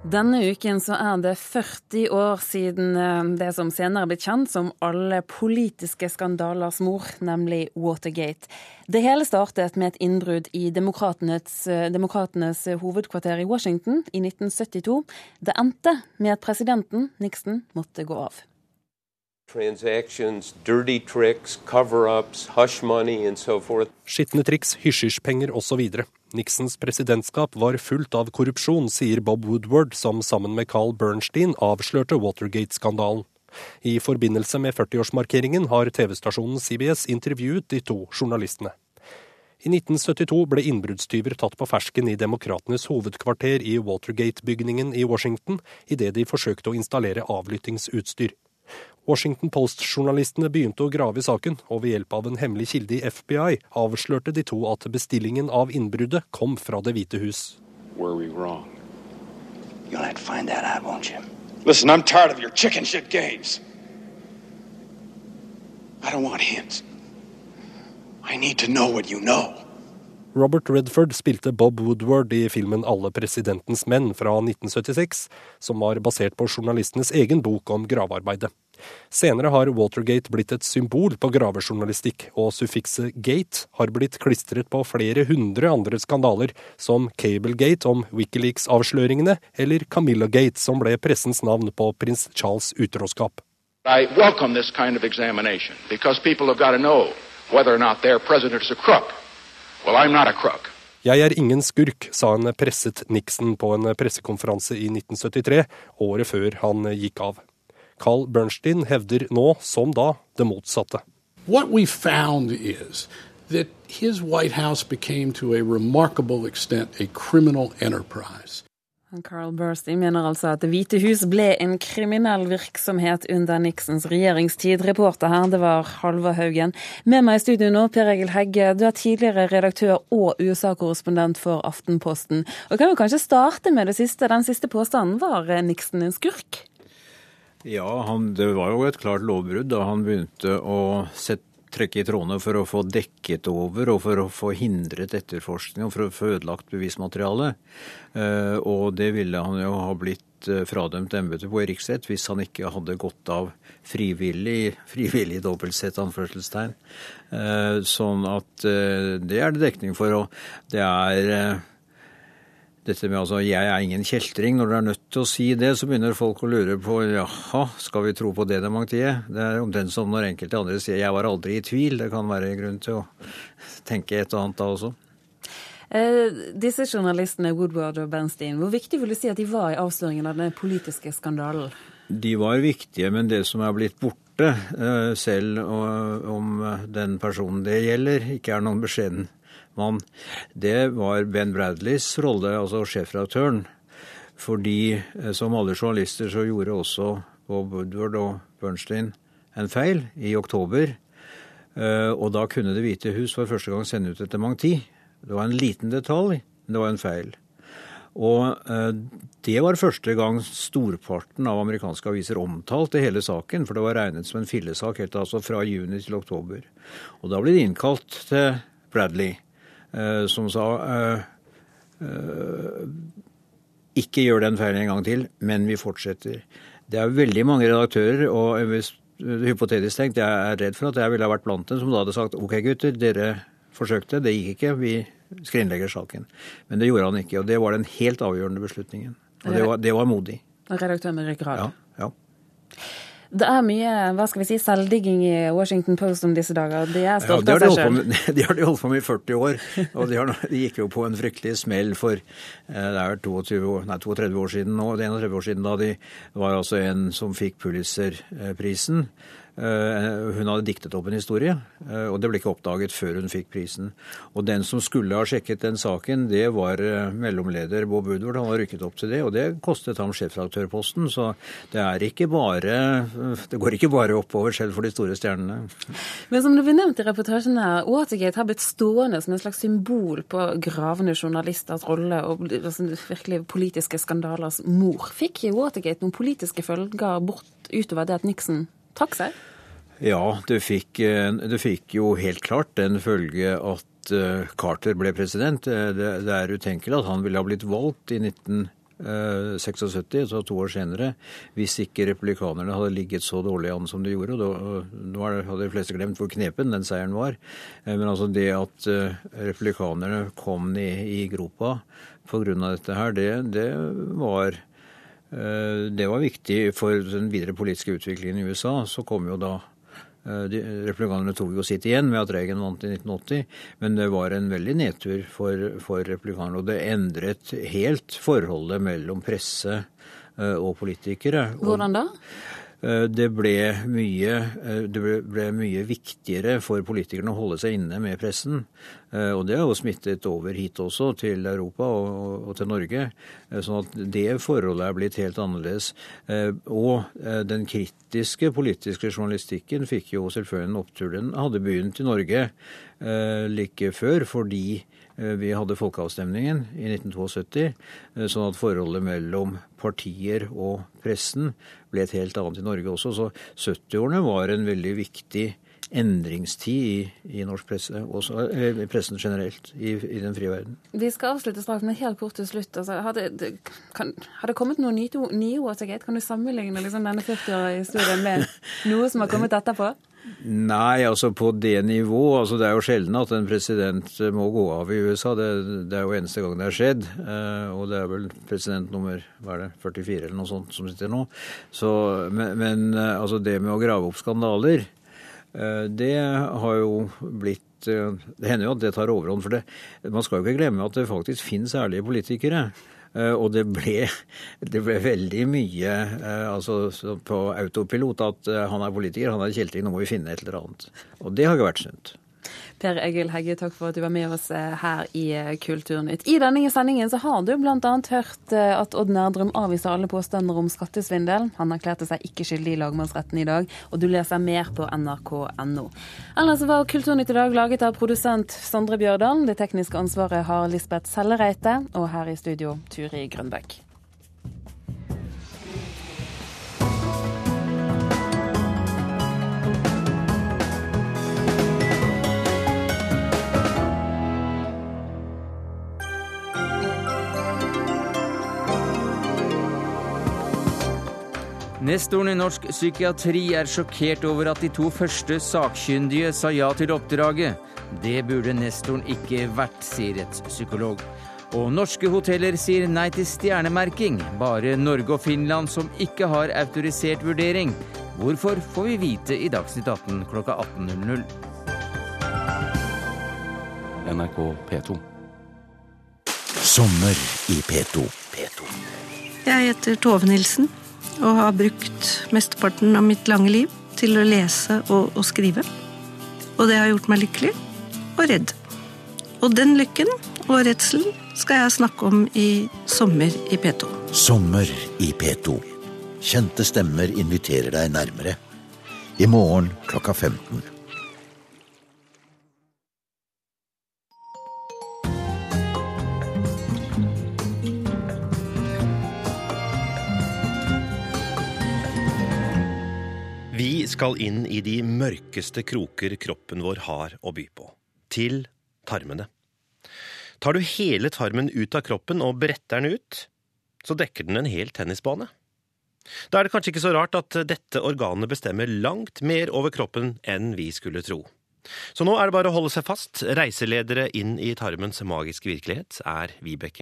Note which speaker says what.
Speaker 1: Denne uken så er det 40 år siden eh, det som senere er blitt kjent som alle politiske skandalers mor, nemlig Watergate. Det hele startet med et innbrudd i demokratenes, eh, demokratenes hovedkvarter i Washington i 1972. Det endte med at presidenten, Nixon, måtte gå av.
Speaker 2: Skitne triks, hysjhysjpenger osv. Nixons presidentskap var fullt av korrupsjon, sier Bob Woodward, som sammen med Carl Bernstein avslørte Watergate-skandalen. I forbindelse med 40-årsmarkeringen har TV-stasjonen CBS intervjuet de to journalistene. I 1972 ble innbruddstyver tatt på fersken i Demokratenes hovedkvarter i Watergate-bygningen i Washington idet de forsøkte å installere avlyttingsutstyr. Washington Post-journalistene begynte å grave i saken, og ved hjelp av en hemmelig kilde i FBI avslørte de to at bestillingen av innbruddet kom fra Det hvite hus.
Speaker 3: Listen, I'm tired of your chicken shit games. I don't want hints. I need to know what you know.
Speaker 2: Robert Redford spilte Bob Woodward i filmen Alle presidentens menn fra 1976, som var basert på journalistenes egen bok om gravearbeidet. Senere har Watergate blitt et symbol på gravejournalistikk, og suffikset 'gate' har blitt klistret på flere hundre andre skandaler, som Cablegate om Wikileaks-avsløringene, eller Camilla-gate, som ble pressens navn på prins Charles' utroskap.
Speaker 4: I welcome this kind of examination because people have got to know whether or not their president is a crook. Well, I'm not a crook.
Speaker 2: Jeg er ingen skurk, sa en presset Nixon på en pressekonferanse i 1973, året før han gikk av. Carl Bernstein hevder nå, som da, det motsatte.
Speaker 5: What we found is that his White House became to a remarkable extent a criminal enterprise.
Speaker 1: Carl Burstein mener altså at Det hvite hus ble en kriminell virksomhet under Nixons regjeringstid. Reporter her, det var Halvor Haugen. Med meg i studio nå, Per Egil Hegge, du er tidligere redaktør og USA-korrespondent for Aftenposten. Og kan vi kanskje starte med det siste. Den siste påstanden. Var Nixon en skurk?
Speaker 6: Ja, han, det var jo et klart lovbrudd da han begynte å sette, trekke i trådene for å få dekket over og for å få hindret etterforskning og for å få ødelagt bevismateriale. Eh, og det ville han jo ha blitt eh, fradømt embetet på i riksrett hvis han ikke hadde gått av frivillig, frivillig dobbeltsett anførselstegn. Eh, sånn at det er det dekning for. Og det er dette med altså 'jeg er ingen kjeltring', når du er nødt til å si det, så begynner folk å lure på jaha, skal vi tro på det demokratiet? Det er omtrent som når enkelte andre sier 'jeg var aldri i tvil'. Det kan være grunn til å tenke et og annet da også.
Speaker 1: Eh, disse journalistene, Woodward og Bernstein, hvor viktig vil du si at de var i avsløringen av den politiske skandalen?
Speaker 6: De var viktige, men det som er blitt borte, eh, selv om den personen det gjelder, ikke er noen beskjeden mann, det var Ben Bradleys rolle, altså sjefredaktøren. Fordi eh, som alle journalister så gjorde også Bob Woodward og Bernstein en feil i oktober. Eh, og da kunne Det hvite hus for første gang sende ut et dementi. Det var en liten detalj, men det var en feil. Og eh, det var første gang storparten av amerikanske aviser omtalte hele saken, for det var regnet som en fillesak helt altså fra juni til oktober. Og da ble de innkalt til Bradley. Eh, som sa eh, eh, ikke gjør den feilen en gang til, men vi fortsetter. Det er veldig mange redaktører, og hvis hypotetisk tenkt, jeg er redd for at jeg ville ha vært blant dem som da hadde sagt OK, gutter, dere forsøkte, det gikk ikke, vi skrinlegger saken. Men det gjorde han ikke, og det var den helt avgjørende beslutningen. Og det var, det var modig.
Speaker 1: Redaktør med ryggrad.
Speaker 6: Ja, ja.
Speaker 1: Det er mye hva skal vi si, selvdigging i Washington Post om disse dager. De er stolte
Speaker 6: ja,
Speaker 1: av seg sjøl.
Speaker 6: De har de holdt på med i 40 år. Og de, har, de, gikk jo på en fryktelig smell for eh, det er 22, nei, 32 år siden nå, 31 år siden da de var altså en som fikk Pulitzer-prisen. Eh, hun hadde diktet opp en historie, eh, og det ble ikke oppdaget før hun fikk prisen. Og den som skulle ha sjekket den saken, det var eh, mellomleder Bob Woodward. Han har rykket opp til det, og det kostet ham sjefredaktørposten. Så det er ikke bare Det går ikke bare oppover selv for de store stjernene.
Speaker 1: Men som det ble nevnt i reportasjen her, Watergate har blitt stående som en slags symbol på gravende journalisters rolle og altså, virkelig politiske skandalers mor. Fikk Watergate noen politiske følger bort utover det at Nixon trakk seg?
Speaker 6: Ja, det fikk, du fikk jo helt klart den følge at eh, Carter ble president. Eh, det, det er utenkelig at han ville ha blitt valgt i 19 76, så to år senere, hvis ikke republikanerne hadde ligget så dårlig an som de gjorde. og Nå hadde de fleste glemt hvor knepen den seieren var. Men altså det at republikanerne kom ned i gropa pga. dette her, det, det var det var viktig for den videre politiske utviklingen i USA. Så kom jo da Eh, Republikanerne tok jo sitt igjen med at Reagan vant i 1980, men det var en veldig nedtur for, for republikanerne. Og det endret helt forholdet mellom presse eh, og politikere.
Speaker 1: Hvordan da?
Speaker 6: Eh, det ble, mye, eh, det ble mye viktigere for politikerne å holde seg inne med pressen. Eh, og det har jo smittet over hit også, til Europa og til Norge. Sånn at det forholdet er blitt helt annerledes. Og den kritiske politiske journalistikken fikk jo selvfølgelig en opptur. Den hadde begynt i Norge like før fordi Eh, vi hadde folkeavstemningen i 1972, eh, sånn at forholdet mellom partier og pressen ble et helt annet i Norge også. Så 70-årene var en veldig viktig endringstid i, i norsk presse, også, eh, pressen generelt, i, i, den frie verden.
Speaker 1: Vi skal avslutte straks, men helt kort til slutt. Altså, har, det, kan, har, det, kommet noen nye, til gate? Kan du sammenligne liksom, denne 40-årige historien med noe som har kommet etterpå?
Speaker 6: Nei, altså på det nivå. Altså det er jo sjelden at en president må gå av i USA. Det, det er jo eneste gang det har skjedd. Eh, og det er vel president nummer hva er det, 44 eller noe sånt som sitter nå. Så, men, men eh, altså det med å grave opp skandaler, eh, det har jo blitt Det hender jo at det tar overhånd. For det, man skal jo ikke glemme at det faktisk finnes ærlige politikere. Eh, og det ble, det ble veldig mye eh, altså, på autopilot at eh, han er politiker, han er kjeltring, nå må vi finne et eller annet. Og det har ikke vært sunt.
Speaker 1: Per Egil Hegge, takk for at du var med oss eh, her i eh, Kulturnytt. I denne sendingen så har du bl.a. hørt eh, at Odd Nærdrum avviser alle påstander om skattesvindel. Han erklærte seg ikke skyldig i lagmannsretten i dag, og du leser mer på nrk.no. Ellers var Kulturnytt i dag laget av produsent Sondre Bjørdal. Det tekniske ansvaret har Lisbeth Sellereite, og her i studio Turi Grønbæk.
Speaker 7: Nestoren i norsk psykiatri er sjokkert over at de to første sakkyndige sa ja til oppdraget. Det burde nestoren ikke vært, sier et psykolog. Og norske hoteller sier nei til stjernemerking. Bare Norge og Finland som ikke har autorisert vurdering. Hvorfor får vi vite i Dagsnytt 18 klokka 18.00.
Speaker 8: NRK P2.
Speaker 9: Sommer i P2. P2.
Speaker 10: Jeg heter Tove Nilsen og har brukt mesteparten av mitt lange liv til å lese og, og skrive. Og det har gjort meg lykkelig og redd. Og den lykken og redselen skal jeg snakke om i Sommer i P2.
Speaker 9: Sommer i P2. Kjente stemmer inviterer deg nærmere. I morgen klokka 15.
Speaker 11: skal inn i de mørkeste kroker kroppen vår har å by på. Til tarmene. Tar du hele tarmen ut av kroppen og bretter den ut, så dekker den en hel tennisbane. Da er det kanskje ikke så rart at dette organet bestemmer langt mer over kroppen enn vi skulle tro. Så nå er det bare å holde seg fast. Reiseledere inn i tarmens magiske virkelighet er Vibeke